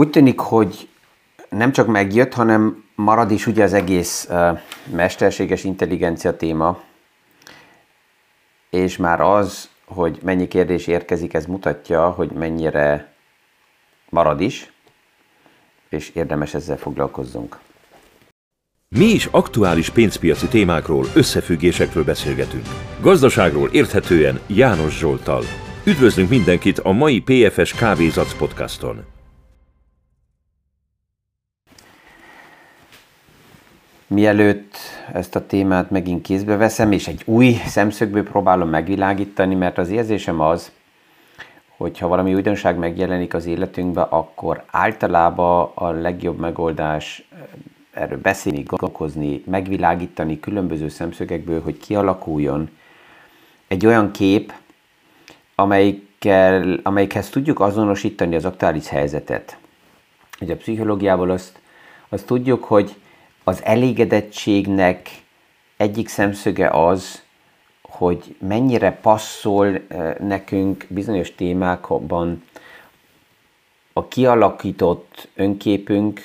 Úgy tűnik, hogy nem csak megjött, hanem marad is ugye az egész mesterséges intelligencia téma, és már az, hogy mennyi kérdés érkezik, ez mutatja, hogy mennyire marad is, és érdemes ezzel foglalkozzunk. Mi is aktuális pénzpiaci témákról, összefüggésekről beszélgetünk. Gazdaságról érthetően János Zsoltal. Üdvözlünk mindenkit a mai PFS Kávézac podcaston. Mielőtt ezt a témát megint kézbe veszem, és egy új szemszögből próbálom megvilágítani, mert az érzésem az, hogy ha valami újdonság megjelenik az életünkbe, akkor általában a legjobb megoldás erről beszélni, gondolkozni, megvilágítani különböző szemszögekből, hogy kialakuljon egy olyan kép, amelyikkel, amelyikhez tudjuk azonosítani az aktuális helyzetet. Ugye a pszichológiából azt, azt tudjuk, hogy az elégedettségnek egyik szemszöge az, hogy mennyire passzol eh, nekünk bizonyos témákban a kialakított önképünk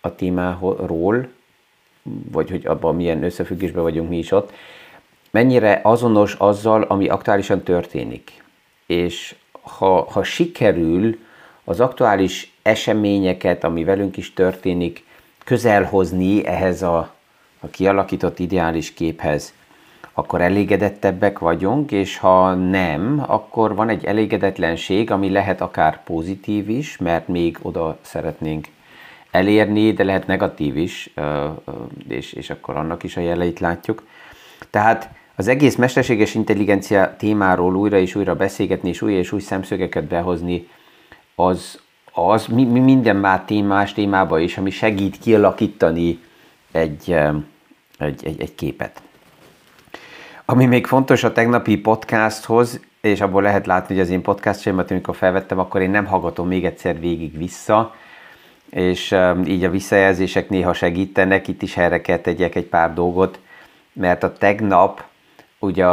a témáról, vagy hogy abban milyen összefüggésben vagyunk mi is ott, mennyire azonos azzal, ami aktuálisan történik. És ha, ha sikerül az aktuális eseményeket, ami velünk is történik, közelhozni ehhez a, a kialakított ideális képhez, akkor elégedettebbek vagyunk, és ha nem, akkor van egy elégedetlenség, ami lehet akár pozitív is, mert még oda szeretnénk elérni, de lehet negatív is, és, és akkor annak is a jeleit látjuk. Tehát az egész mesterséges intelligencia témáról újra és újra beszélgetni, és új és új szemszögeket behozni, az, az mi, mi minden már témás témába is, ami segít kialakítani egy, egy, egy, egy képet. Ami még fontos a tegnapi podcasthoz, és abból lehet látni, hogy az én podcastjaimat, amikor felvettem, akkor én nem hallgatom még egyszer végig vissza, és így a visszajelzések néha segítenek, itt is erre kell tegyek egy pár dolgot, mert a tegnap ugye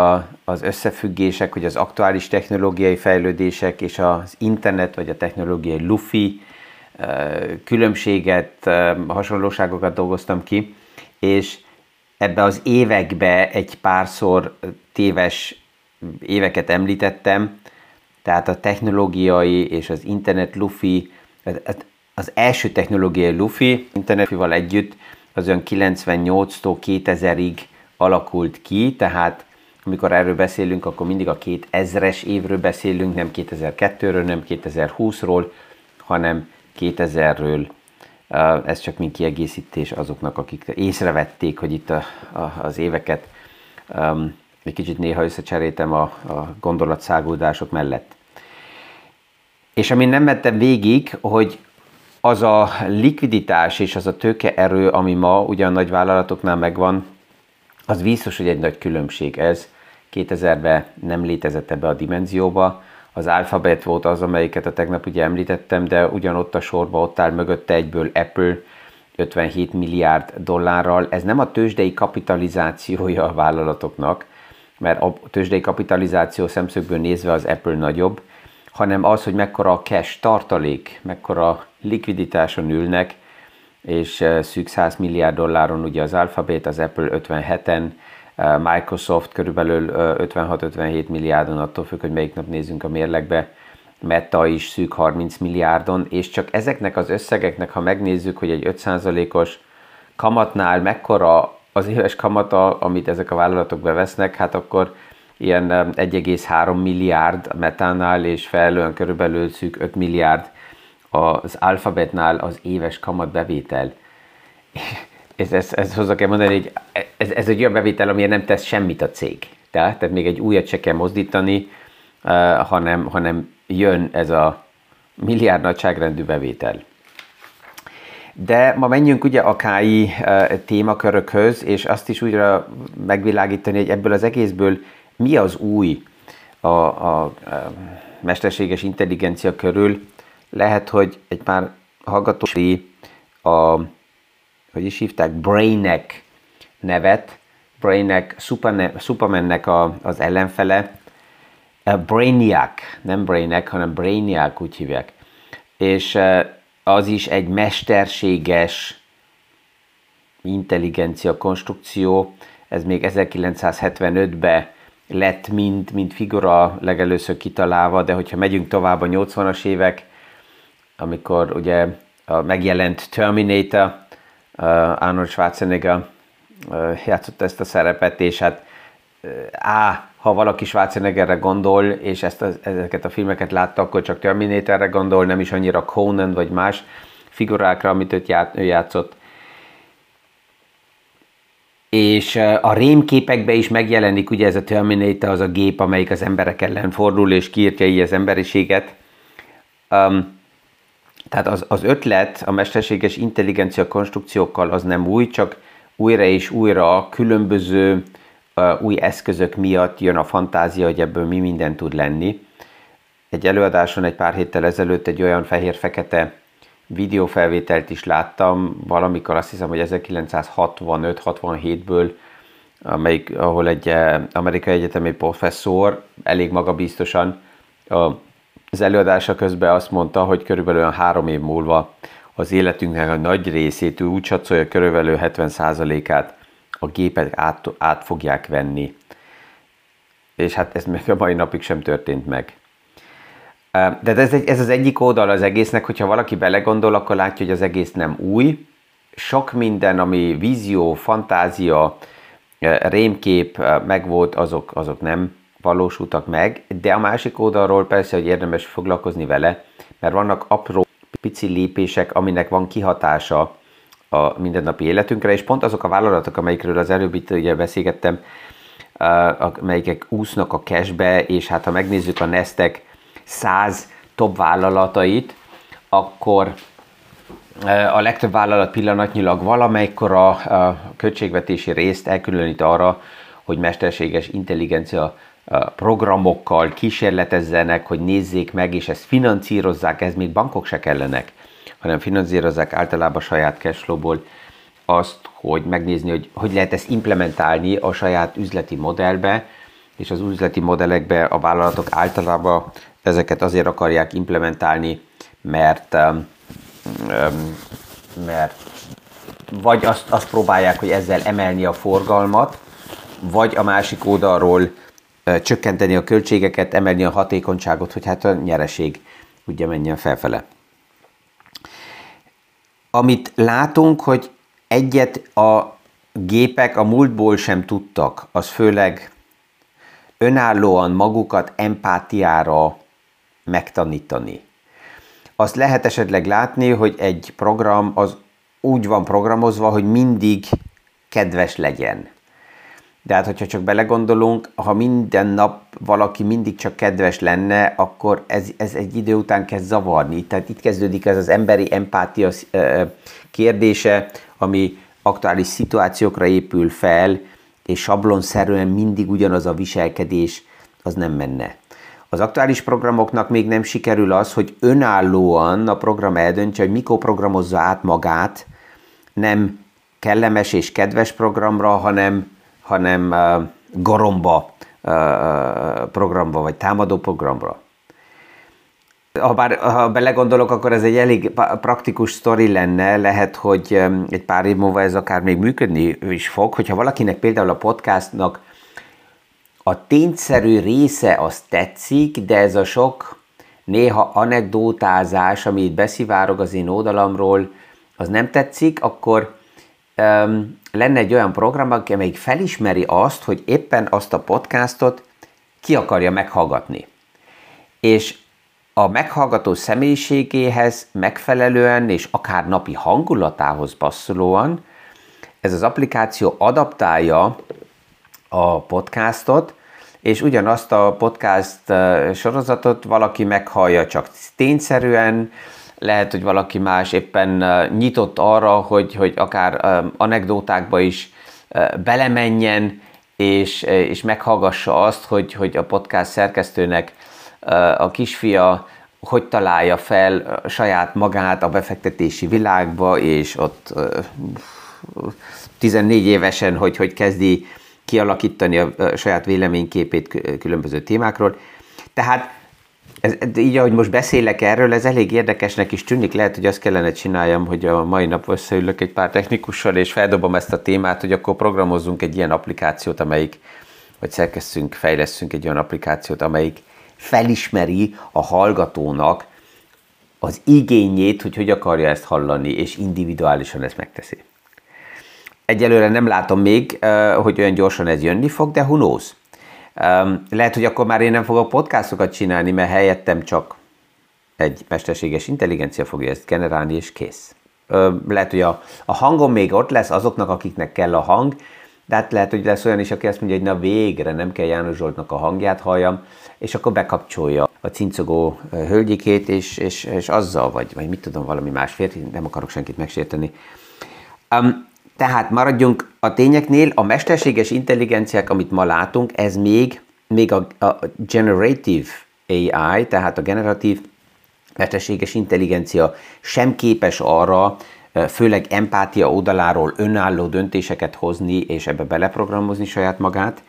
az összefüggések, hogy az aktuális technológiai fejlődések és az internet vagy a technológiai lufi különbséget, hasonlóságokat dolgoztam ki, és ebbe az évekbe egy párszor téves éveket említettem, tehát a technológiai és az internet lufi, az első technológiai lufi internetfival együtt az olyan 98-tól 2000-ig alakult ki, tehát amikor erről beszélünk, akkor mindig a 2000-es évről beszélünk, nem 2002-ről, nem 2020-ról, hanem 2000-ről. Ez csak mint kiegészítés azoknak, akik észrevették, hogy itt a, a, az éveket um, egy kicsit néha összecseréltem a, a gondolatszáguldások mellett. És amin nem mentem végig, hogy az a likviditás és az a tőkeerő, ami ma ugyan nagy vállalatoknál megvan, az biztos, hogy egy nagy különbség ez. 2000-ben nem létezett ebbe a dimenzióba. Az Alphabet volt az, amelyiket a tegnap ugye említettem, de ugyanott a sorba ott áll mögötte egyből Apple 57 milliárd dollárral. Ez nem a tőzsdei kapitalizációja a vállalatoknak, mert a tőzsdei kapitalizáció szemszögből nézve az Apple nagyobb, hanem az, hogy mekkora a cash tartalék, mekkora likviditáson ülnek, és eh, szűk 100 milliárd dolláron ugye az Alphabet, az Apple 57-en, eh, Microsoft körülbelül 56-57 eh, milliárdon, attól függ, hogy melyik nap nézzünk a mérlegbe, Meta is szűk 30 milliárdon, és csak ezeknek az összegeknek, ha megnézzük, hogy egy 5%-os kamatnál mekkora az éves kamata, amit ezek a vállalatok bevesznek, hát akkor ilyen 1,3 milliárd metánál, és felelően körülbelül szűk 5 milliárd az alfabetnál az éves kamatbevétel. Ez, ez, ez hozzá kell mondani, hogy ez, ez egy olyan bevétel, amire nem tesz semmit a cég. Tehát, tehát még egy újat se kell mozdítani, uh, hanem, hanem jön ez a milliárd nagyságrendű bevétel. De ma menjünk ugye a KI uh, témakörökhöz, és azt is újra megvilágítani, hogy ebből az egészből mi az új a, a, a mesterséges intelligencia körül, lehet, hogy egy pár hallgató a, hogy is hívták, Brainek nevet, Brainek, Supermannek a, az ellenfele, Brainiac, nem Brainek, hanem Brainiac úgy hívják. És az is egy mesterséges intelligencia konstrukció, ez még 1975-ben lett mind, mind figura legelőször kitalálva, de hogyha megyünk tovább a 80-as évek, amikor ugye megjelent Terminator, Arnold Schwarzenegger játszott ezt a szerepet, és hát á, ha valaki Schwarzeneggerre gondol, és ezt a, ezeket a filmeket látta, akkor csak Terminatorre gondol, nem is annyira Conan vagy más figurákra, amit őt ját, ő játszott. És a rémképekben is megjelenik ugye ez a Terminator, az a gép, amelyik az emberek ellen fordul, és kiírtja így az emberiséget. Um, tehát az, az ötlet a mesterséges intelligencia konstrukciókkal az nem új, csak újra és újra különböző uh, új eszközök miatt jön a fantázia, hogy ebből mi minden tud lenni. Egy előadáson egy pár héttel ezelőtt egy olyan fehér-fekete videófelvételt is láttam, valamikor azt hiszem, hogy 1965-67-ből, amelyik, ahol egy amerikai egyetemi professzor elég magabiztosan az előadása közben azt mondta, hogy körülbelül három év múlva az életünknek a nagy részét, úgy satszolja, körülbelül 70%-át a gépek át, át fogják venni. És hát ez még a mai napig sem történt meg. De ez, egy, ez az egyik oldal az egésznek, hogyha valaki belegondol, akkor látja, hogy az egész nem új. Sok minden, ami vízió, fantázia, rémkép megvolt, azok, azok nem valósultak meg, de a másik oldalról persze, hogy érdemes foglalkozni vele, mert vannak apró pici lépések, aminek van kihatása a mindennapi életünkre, és pont azok a vállalatok, amelyikről az előbb itt ugye beszélgettem, amelyek úsznak a cashbe, és hát ha megnézzük a Nestek 100 top vállalatait, akkor a legtöbb vállalat pillanatnyilag valamelykor a, a költségvetési részt elkülönít arra, hogy mesterséges intelligencia programokkal kísérletezzenek, hogy nézzék meg, és ezt finanszírozzák, ez még bankok se kellenek, hanem finanszírozzák általában saját cashflow-ból azt, hogy megnézni, hogy hogy lehet ezt implementálni a saját üzleti modellbe, és az üzleti modellekbe a vállalatok általában ezeket azért akarják implementálni, mert, mert vagy azt, azt próbálják, hogy ezzel emelni a forgalmat, vagy a másik oldalról csökkenteni a költségeket, emelni a hatékonyságot, hogy hát a nyereség ugye menjen felfele. Amit látunk, hogy egyet a gépek a múltból sem tudtak, az főleg önállóan magukat empátiára megtanítani. Azt lehet esetleg látni, hogy egy program az úgy van programozva, hogy mindig kedves legyen. De hát, hogyha csak belegondolunk, ha minden nap valaki mindig csak kedves lenne, akkor ez, ez egy idő után kezd zavarni. Tehát itt kezdődik ez az emberi empátia kérdése, ami aktuális szituációkra épül fel, és sablonszerűen mindig ugyanaz a viselkedés, az nem menne. Az aktuális programoknak még nem sikerül az, hogy önállóan a program eldöntse, hogy mikor programozza át magát, nem kellemes és kedves programra, hanem, hanem goromba uh, programba, vagy támadó programba. Ha, bár, ha belegondolok, akkor ez egy elég praktikus sztori lenne, lehet, hogy egy pár év múlva ez akár még működni is fog, hogyha valakinek például a podcastnak a tényszerű része az tetszik, de ez a sok néha anekdótázás, ami itt beszivárog az én oldalamról, az nem tetszik, akkor lenne egy olyan program, amelyik felismeri azt, hogy éppen azt a podcastot ki akarja meghallgatni. És a meghallgató személyiségéhez megfelelően és akár napi hangulatához passzolóan ez az applikáció adaptálja a podcastot, és ugyanazt a podcast sorozatot valaki meghallja csak tényszerűen, lehet, hogy valaki más éppen nyitott arra, hogy, hogy akár anekdótákba is belemenjen, és, és meghallgassa azt, hogy, hogy a podcast szerkesztőnek a kisfia hogy találja fel saját magát a befektetési világba, és ott 14 évesen, hogy, hogy kezdi kialakítani a saját véleményképét különböző témákról. Tehát ez, így, ahogy most beszélek erről, ez elég érdekesnek is tűnik. Lehet, hogy azt kellene csináljam, hogy a mai nap összeülök egy pár technikussal, és feldobom ezt a témát, hogy akkor programozzunk egy ilyen applikációt, amelyik, vagy szerkesztünk, fejlesztünk egy olyan applikációt, amelyik felismeri a hallgatónak az igényét, hogy hogy akarja ezt hallani, és individuálisan ezt megteszi. Egyelőre nem látom még, hogy olyan gyorsan ez jönni fog, de who knows? Lehet, hogy akkor már én nem fogok podcastokat csinálni, mert helyettem csak egy mesterséges intelligencia fogja ezt generálni, és kész. Lehet, hogy a, a hangom még ott lesz azoknak, akiknek kell a hang, de hát lehet, hogy lesz olyan is, aki azt mondja, hogy na végre nem kell János Zsoltnak a hangját halljam, és akkor bekapcsolja a cincogó hölgyikét, és, és, és azzal, vagy, vagy mit tudom, valami más férfi, nem akarok senkit megsérteni. Um, tehát maradjunk a tényeknél, a mesterséges intelligenciák, amit ma látunk, ez még, még a, a generative AI, tehát a generatív mesterséges intelligencia sem képes arra, főleg empátia oldaláról önálló döntéseket hozni, és ebbe beleprogramozni saját magát.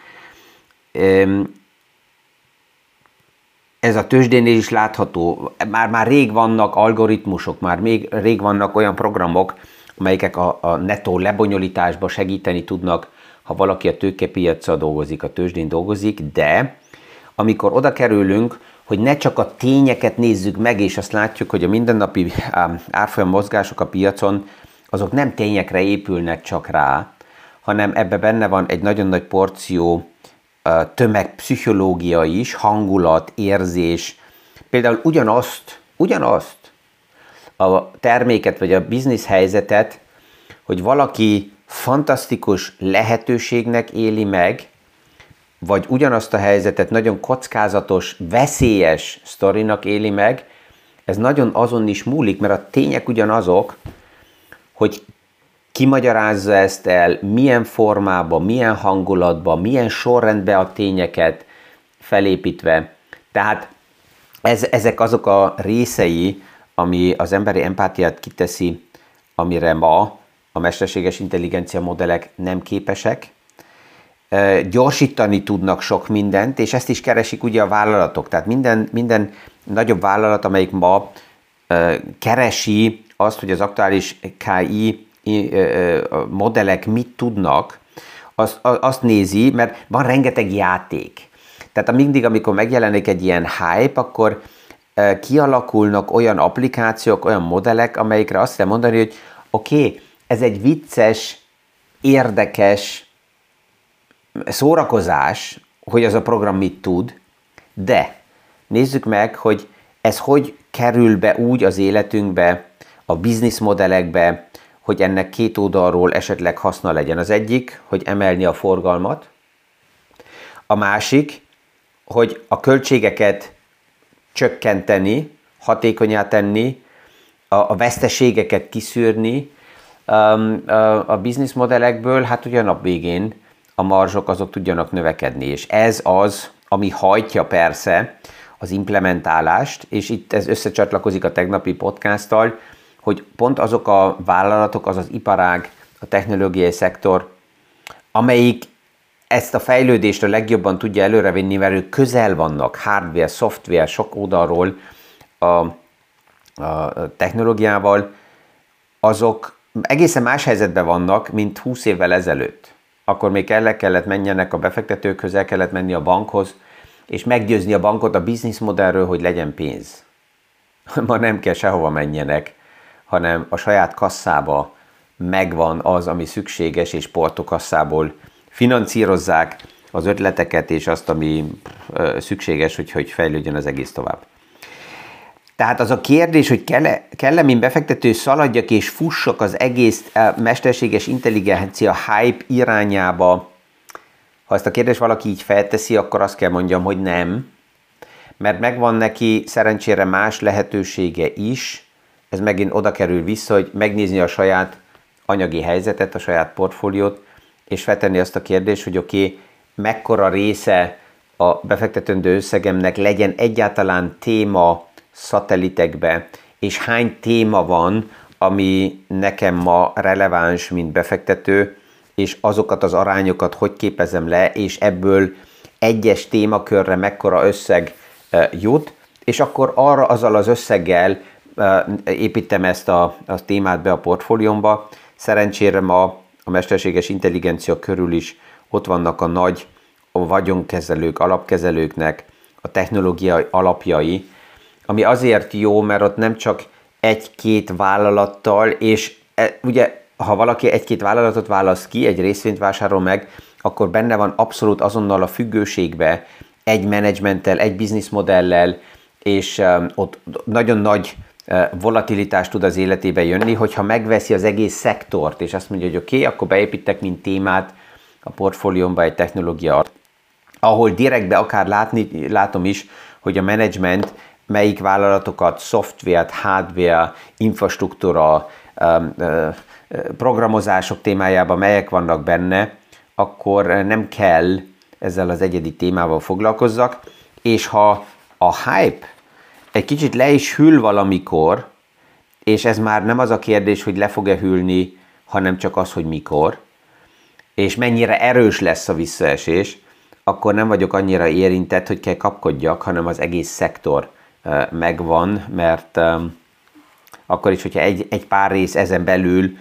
Ez a tőzsdénél is látható. Már, már rég vannak algoritmusok, már még rég vannak olyan programok, amelyek a, a netó lebonyolításba segíteni tudnak, ha valaki a tőkepiacra dolgozik, a tőzsdén dolgozik, de amikor oda kerülünk, hogy ne csak a tényeket nézzük meg, és azt látjuk, hogy a mindennapi árfolyam mozgások a piacon, azok nem tényekre épülnek csak rá, hanem ebbe benne van egy nagyon nagy porció tömegpszichológia is, hangulat, érzés. Például ugyanazt, ugyanazt a terméket vagy a biznisz helyzetet, hogy valaki fantasztikus lehetőségnek éli meg, vagy ugyanazt a helyzetet nagyon kockázatos, veszélyes sztorinak éli meg, ez nagyon azon is múlik, mert a tények ugyanazok, hogy kimagyarázza ezt el, milyen formában, milyen hangulatban, milyen sorrendben a tényeket felépítve. Tehát ez, ezek azok a részei, ami az emberi empátiát kiteszi, amire ma a mesterséges intelligencia modellek nem képesek. Gyorsítani tudnak sok mindent, és ezt is keresik ugye a vállalatok. Tehát minden, minden nagyobb vállalat, amelyik ma keresi azt, hogy az aktuális KI modellek mit tudnak, azt, azt nézi, mert van rengeteg játék. Tehát mindig, amikor megjelenik egy ilyen hype, akkor kialakulnak olyan applikációk, olyan modellek, amelyikre azt kell mondani, hogy oké, okay, ez egy vicces, érdekes szórakozás, hogy az a program mit tud, de nézzük meg, hogy ez hogy kerül be úgy az életünkbe, a bizniszmodellekbe, hogy ennek két oldalról esetleg haszna legyen. Az egyik, hogy emelni a forgalmat, a másik, hogy a költségeket csökkenteni, hatékonyá tenni, a, a veszteségeket kiszűrni. A bizniszmodellekből, hát ugye a nap végén a marzsok azok tudjanak növekedni, és ez az, ami hajtja persze az implementálást, és itt ez összecsatlakozik a tegnapi podcasttal, hogy pont azok a vállalatok, az az iparág, a technológiai szektor, amelyik ezt a fejlődést a legjobban tudja előrevinni, mert ők közel vannak hardware, szoftver, sok oldalról a, a technológiával, azok egészen más helyzetben vannak, mint 20 évvel ezelőtt. Akkor még kellett, kellett menjenek a befektetőkhöz, el kellett menni a bankhoz, és meggyőzni a bankot a bizniszmodellről, hogy legyen pénz. Ma nem kell sehova menjenek, hanem a saját kasszába megvan az, ami szükséges, és portokasszából finanszírozzák az ötleteket és azt, ami szükséges, hogy, hogy fejlődjön az egész tovább. Tehát az a kérdés, hogy kell-e, kell-e mint befektető szaladjak és fussak az egész mesterséges intelligencia hype irányába, ha ezt a kérdést valaki így felteszi, akkor azt kell mondjam, hogy nem, mert megvan neki szerencsére más lehetősége is, ez megint oda kerül vissza, hogy megnézni a saját anyagi helyzetet, a saját portfóliót, és feltenni azt a kérdést, hogy oké, okay, mekkora része a befektetendő összegemnek legyen egyáltalán téma szatelitekbe, és hány téma van, ami nekem ma releváns, mint befektető, és azokat az arányokat hogy képezem le, és ebből egyes témakörre mekkora összeg jut, és akkor arra azzal az összeggel építem ezt a, a témát be a portfóliómba. Szerencsére ma a mesterséges intelligencia körül is ott vannak a nagy a vagyonkezelők, alapkezelőknek a technológiai alapjai, ami azért jó, mert ott nem csak egy-két vállalattal, és e, ugye, ha valaki egy-két vállalatot választ ki, egy részvényt vásárol meg, akkor benne van abszolút azonnal a függőségbe egy menedzsmenttel, egy bizniszmodellel, és um, ott nagyon nagy volatilitás tud az életébe jönni, hogyha megveszi az egész szektort, és azt mondja, hogy oké, okay, akkor beépítek, mint témát a portfóliómba egy technológia, ahol direktbe akár látni, látom is, hogy a menedzsment melyik vállalatokat, szoftvert, hardware, infrastruktúra, um, uh, programozások témájában melyek vannak benne, akkor nem kell ezzel az egyedi témával foglalkozzak, és ha a hype egy kicsit le is hűl valamikor, és ez már nem az a kérdés, hogy le fog-e hűlni, hanem csak az, hogy mikor, és mennyire erős lesz a visszaesés, akkor nem vagyok annyira érintett, hogy kell kapkodjak, hanem az egész szektor megvan, mert akkor is, hogyha egy, egy pár rész ezen belül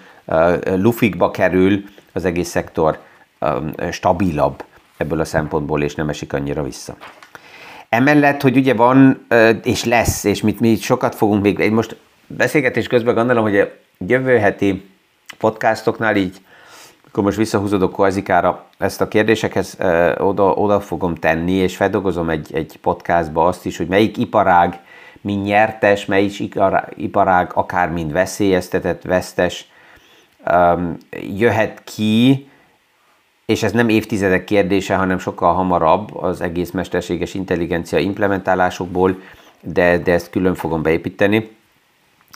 lufikba kerül, az egész szektor stabilabb ebből a szempontból, és nem esik annyira vissza. Emellett, hogy ugye van, és lesz, és mit mi sokat fogunk még, most beszélgetés közben gondolom, hogy a jövő heti podcastoknál így, akkor most visszahúzódok Koazikára, ezt a kérdésekhez oda, oda fogom tenni, és feldolgozom egy, egy podcastba azt is, hogy melyik iparág mint nyertes, melyik iparág akár mind veszélyeztetett, vesztes jöhet ki, és ez nem évtizedek kérdése, hanem sokkal hamarabb az egész mesterséges intelligencia implementálásokból, de, de ezt külön fogom beépíteni.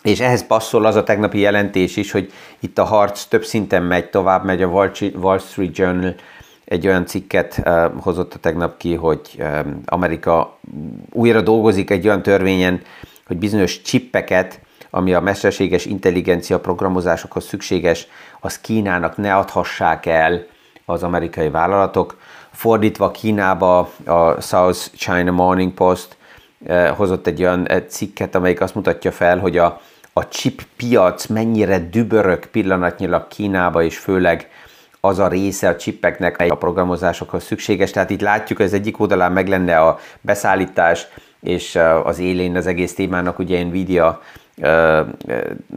És ehhez passzol az a tegnapi jelentés is, hogy itt a harc több szinten megy, tovább megy a Wall Street Journal, egy olyan cikket hozott a tegnap ki, hogy Amerika újra dolgozik egy olyan törvényen, hogy bizonyos csippeket, ami a mesterséges intelligencia programozásokhoz szükséges, az Kínának ne adhassák el az amerikai vállalatok. Fordítva Kínába a South China Morning Post eh, hozott egy olyan eh, cikket, amelyik azt mutatja fel, hogy a, a chip piac mennyire dübörök pillanatnyilag Kínába, és főleg az a része a csippeknek, a programozásokhoz szükséges. Tehát itt látjuk, hogy az egyik oldalán meg lenne a beszállítás, és eh, az élén az egész témának ugye Nvidia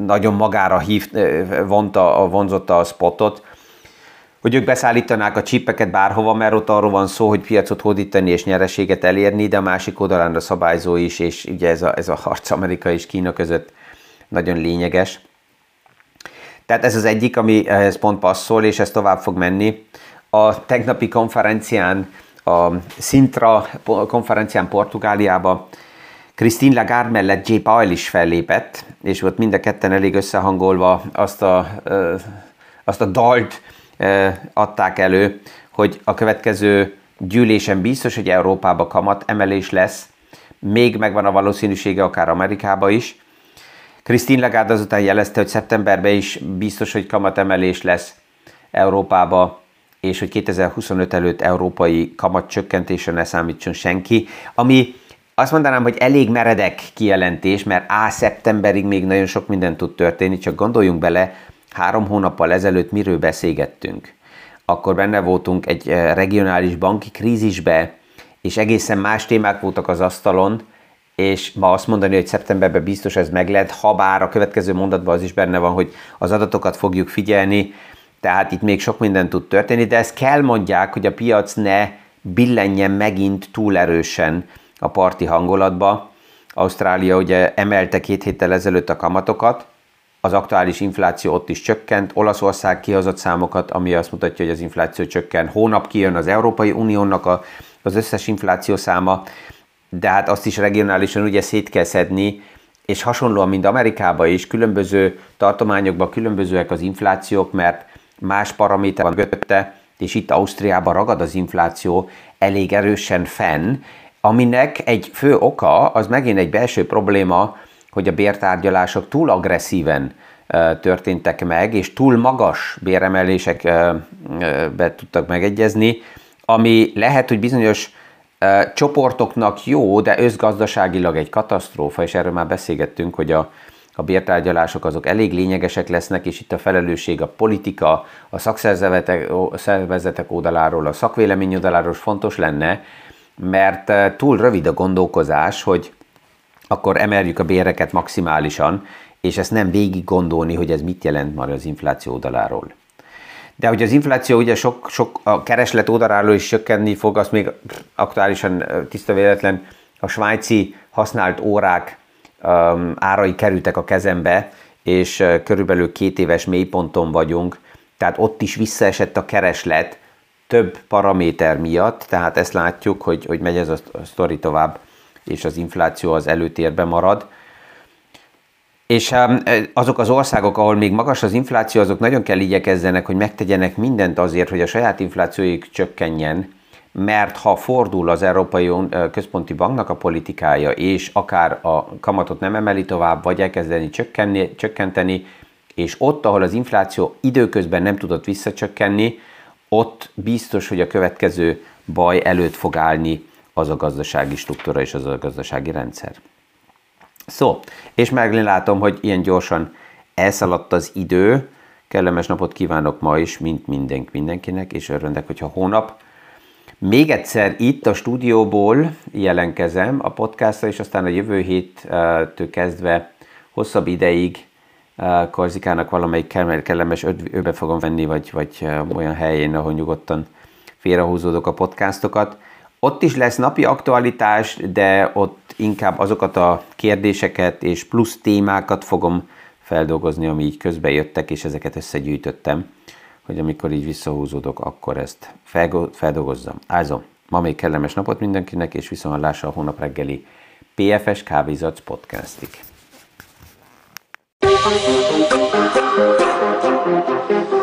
nagyon magára hív, vonta, vonzotta a spotot, hogy ők beszállítanák a csipeket bárhova, mert ott arról van szó, hogy piacot hódítani és nyereséget elérni, de a másik oldalán a szabályzó is, és ugye ez a, ez a harc Amerika és Kína között nagyon lényeges. Tehát ez az egyik, ami ehhez pont passzol, és ez tovább fog menni. A tegnapi konferencián, a Sintra konferencián Portugáliába Christine Lagarde mellett J. Powell is fellépett, és ott mind a ketten elég összehangolva azt a, azt a dalt adták elő, hogy a következő gyűlésen biztos, hogy Európába kamat emelés lesz, még megvan a valószínűsége akár Amerikába is. Christine Lagarde azután jelezte, hogy szeptemberben is biztos, hogy kamatemelés lesz Európába, és hogy 2025 előtt európai kamat csökkentésre ne számítson senki, ami azt mondanám, hogy elég meredek kijelentés, mert á, szeptemberig még nagyon sok minden tud történni, csak gondoljunk bele, három hónappal ezelőtt miről beszélgettünk. Akkor benne voltunk egy eh, regionális banki krízisbe, és egészen más témák voltak az asztalon, és ma azt mondani, hogy szeptemberben biztos ez meg lehet, ha bár a következő mondatban az is benne van, hogy az adatokat fogjuk figyelni, tehát itt még sok minden tud történni, de ezt kell mondják, hogy a piac ne billenjen megint túl erősen a parti hangulatba. Ausztrália ugye emelte két héttel ezelőtt a kamatokat, az aktuális infláció ott is csökkent, Olaszország kihozott számokat, ami azt mutatja, hogy az infláció csökken. Hónap kijön az Európai Uniónak a, az összes infláció száma, de hát azt is regionálisan ugye szét kell szedni, és hasonlóan, mint Amerikában is, különböző tartományokban különbözőek az inflációk, mert más paraméter van götte, és itt Ausztriában ragad az infláció elég erősen fenn, aminek egy fő oka, az megint egy belső probléma, hogy a bértárgyalások túl agresszíven történtek meg, és túl magas béremelések be tudtak megegyezni, ami lehet, hogy bizonyos csoportoknak jó, de összgazdaságilag egy katasztrófa, és erről már beszélgettünk, hogy a, a bértárgyalások azok elég lényegesek lesznek, és itt a felelősség a politika, a szakszervezetek oldaláról, a szakvélemény oldaláról fontos lenne, mert túl rövid a gondolkozás, hogy akkor emeljük a béreket maximálisan, és ezt nem végig gondolni, hogy ez mit jelent már az infláció oldaláról. De hogy az infláció ugye sok, sok a kereslet oldaláról is csökkenni fog, azt még aktuálisan tiszta véletlen a svájci használt órák um, árai kerültek a kezembe, és uh, körülbelül két éves mélyponton vagyunk, tehát ott is visszaesett a kereslet több paraméter miatt, tehát ezt látjuk, hogy, hogy megy ez a sztori tovább, és az infláció az előtérbe marad. És azok az országok, ahol még magas az infláció, azok nagyon kell igyekezzenek, hogy megtegyenek mindent azért, hogy a saját inflációjuk csökkenjen, mert ha fordul az Európai Központi Banknak a politikája, és akár a kamatot nem emeli tovább, vagy elkezdeni csökkenni, csökkenteni, és ott, ahol az infláció időközben nem tudott visszacsökkenni, ott biztos, hogy a következő baj előtt fog állni az a gazdasági struktúra és az a gazdasági rendszer. Szó, és meglátom, hogy ilyen gyorsan elszaladt az idő. Kellemes napot kívánok ma is, mint mindenki, mindenkinek, és örvendek, hogyha hónap. Még egyszer itt a stúdióból jelentkezem a podcastra, és aztán a jövő héttől kezdve hosszabb ideig Korzikának valamelyik kellemes öbe fogom venni, vagy, vagy olyan helyén, ahol nyugodtan félrehúzódok a podcastokat. Ott is lesz napi aktualitás, de ott inkább azokat a kérdéseket és plusz témákat fogom feldolgozni, ami így közbe jöttek, és ezeket összegyűjtöttem, hogy amikor így visszahúzódok, akkor ezt feldolgozzam. Ázom, ma még kellemes napot mindenkinek, és viszontlátásra a hónap reggeli PFS Kávézac podcastig. Thank you.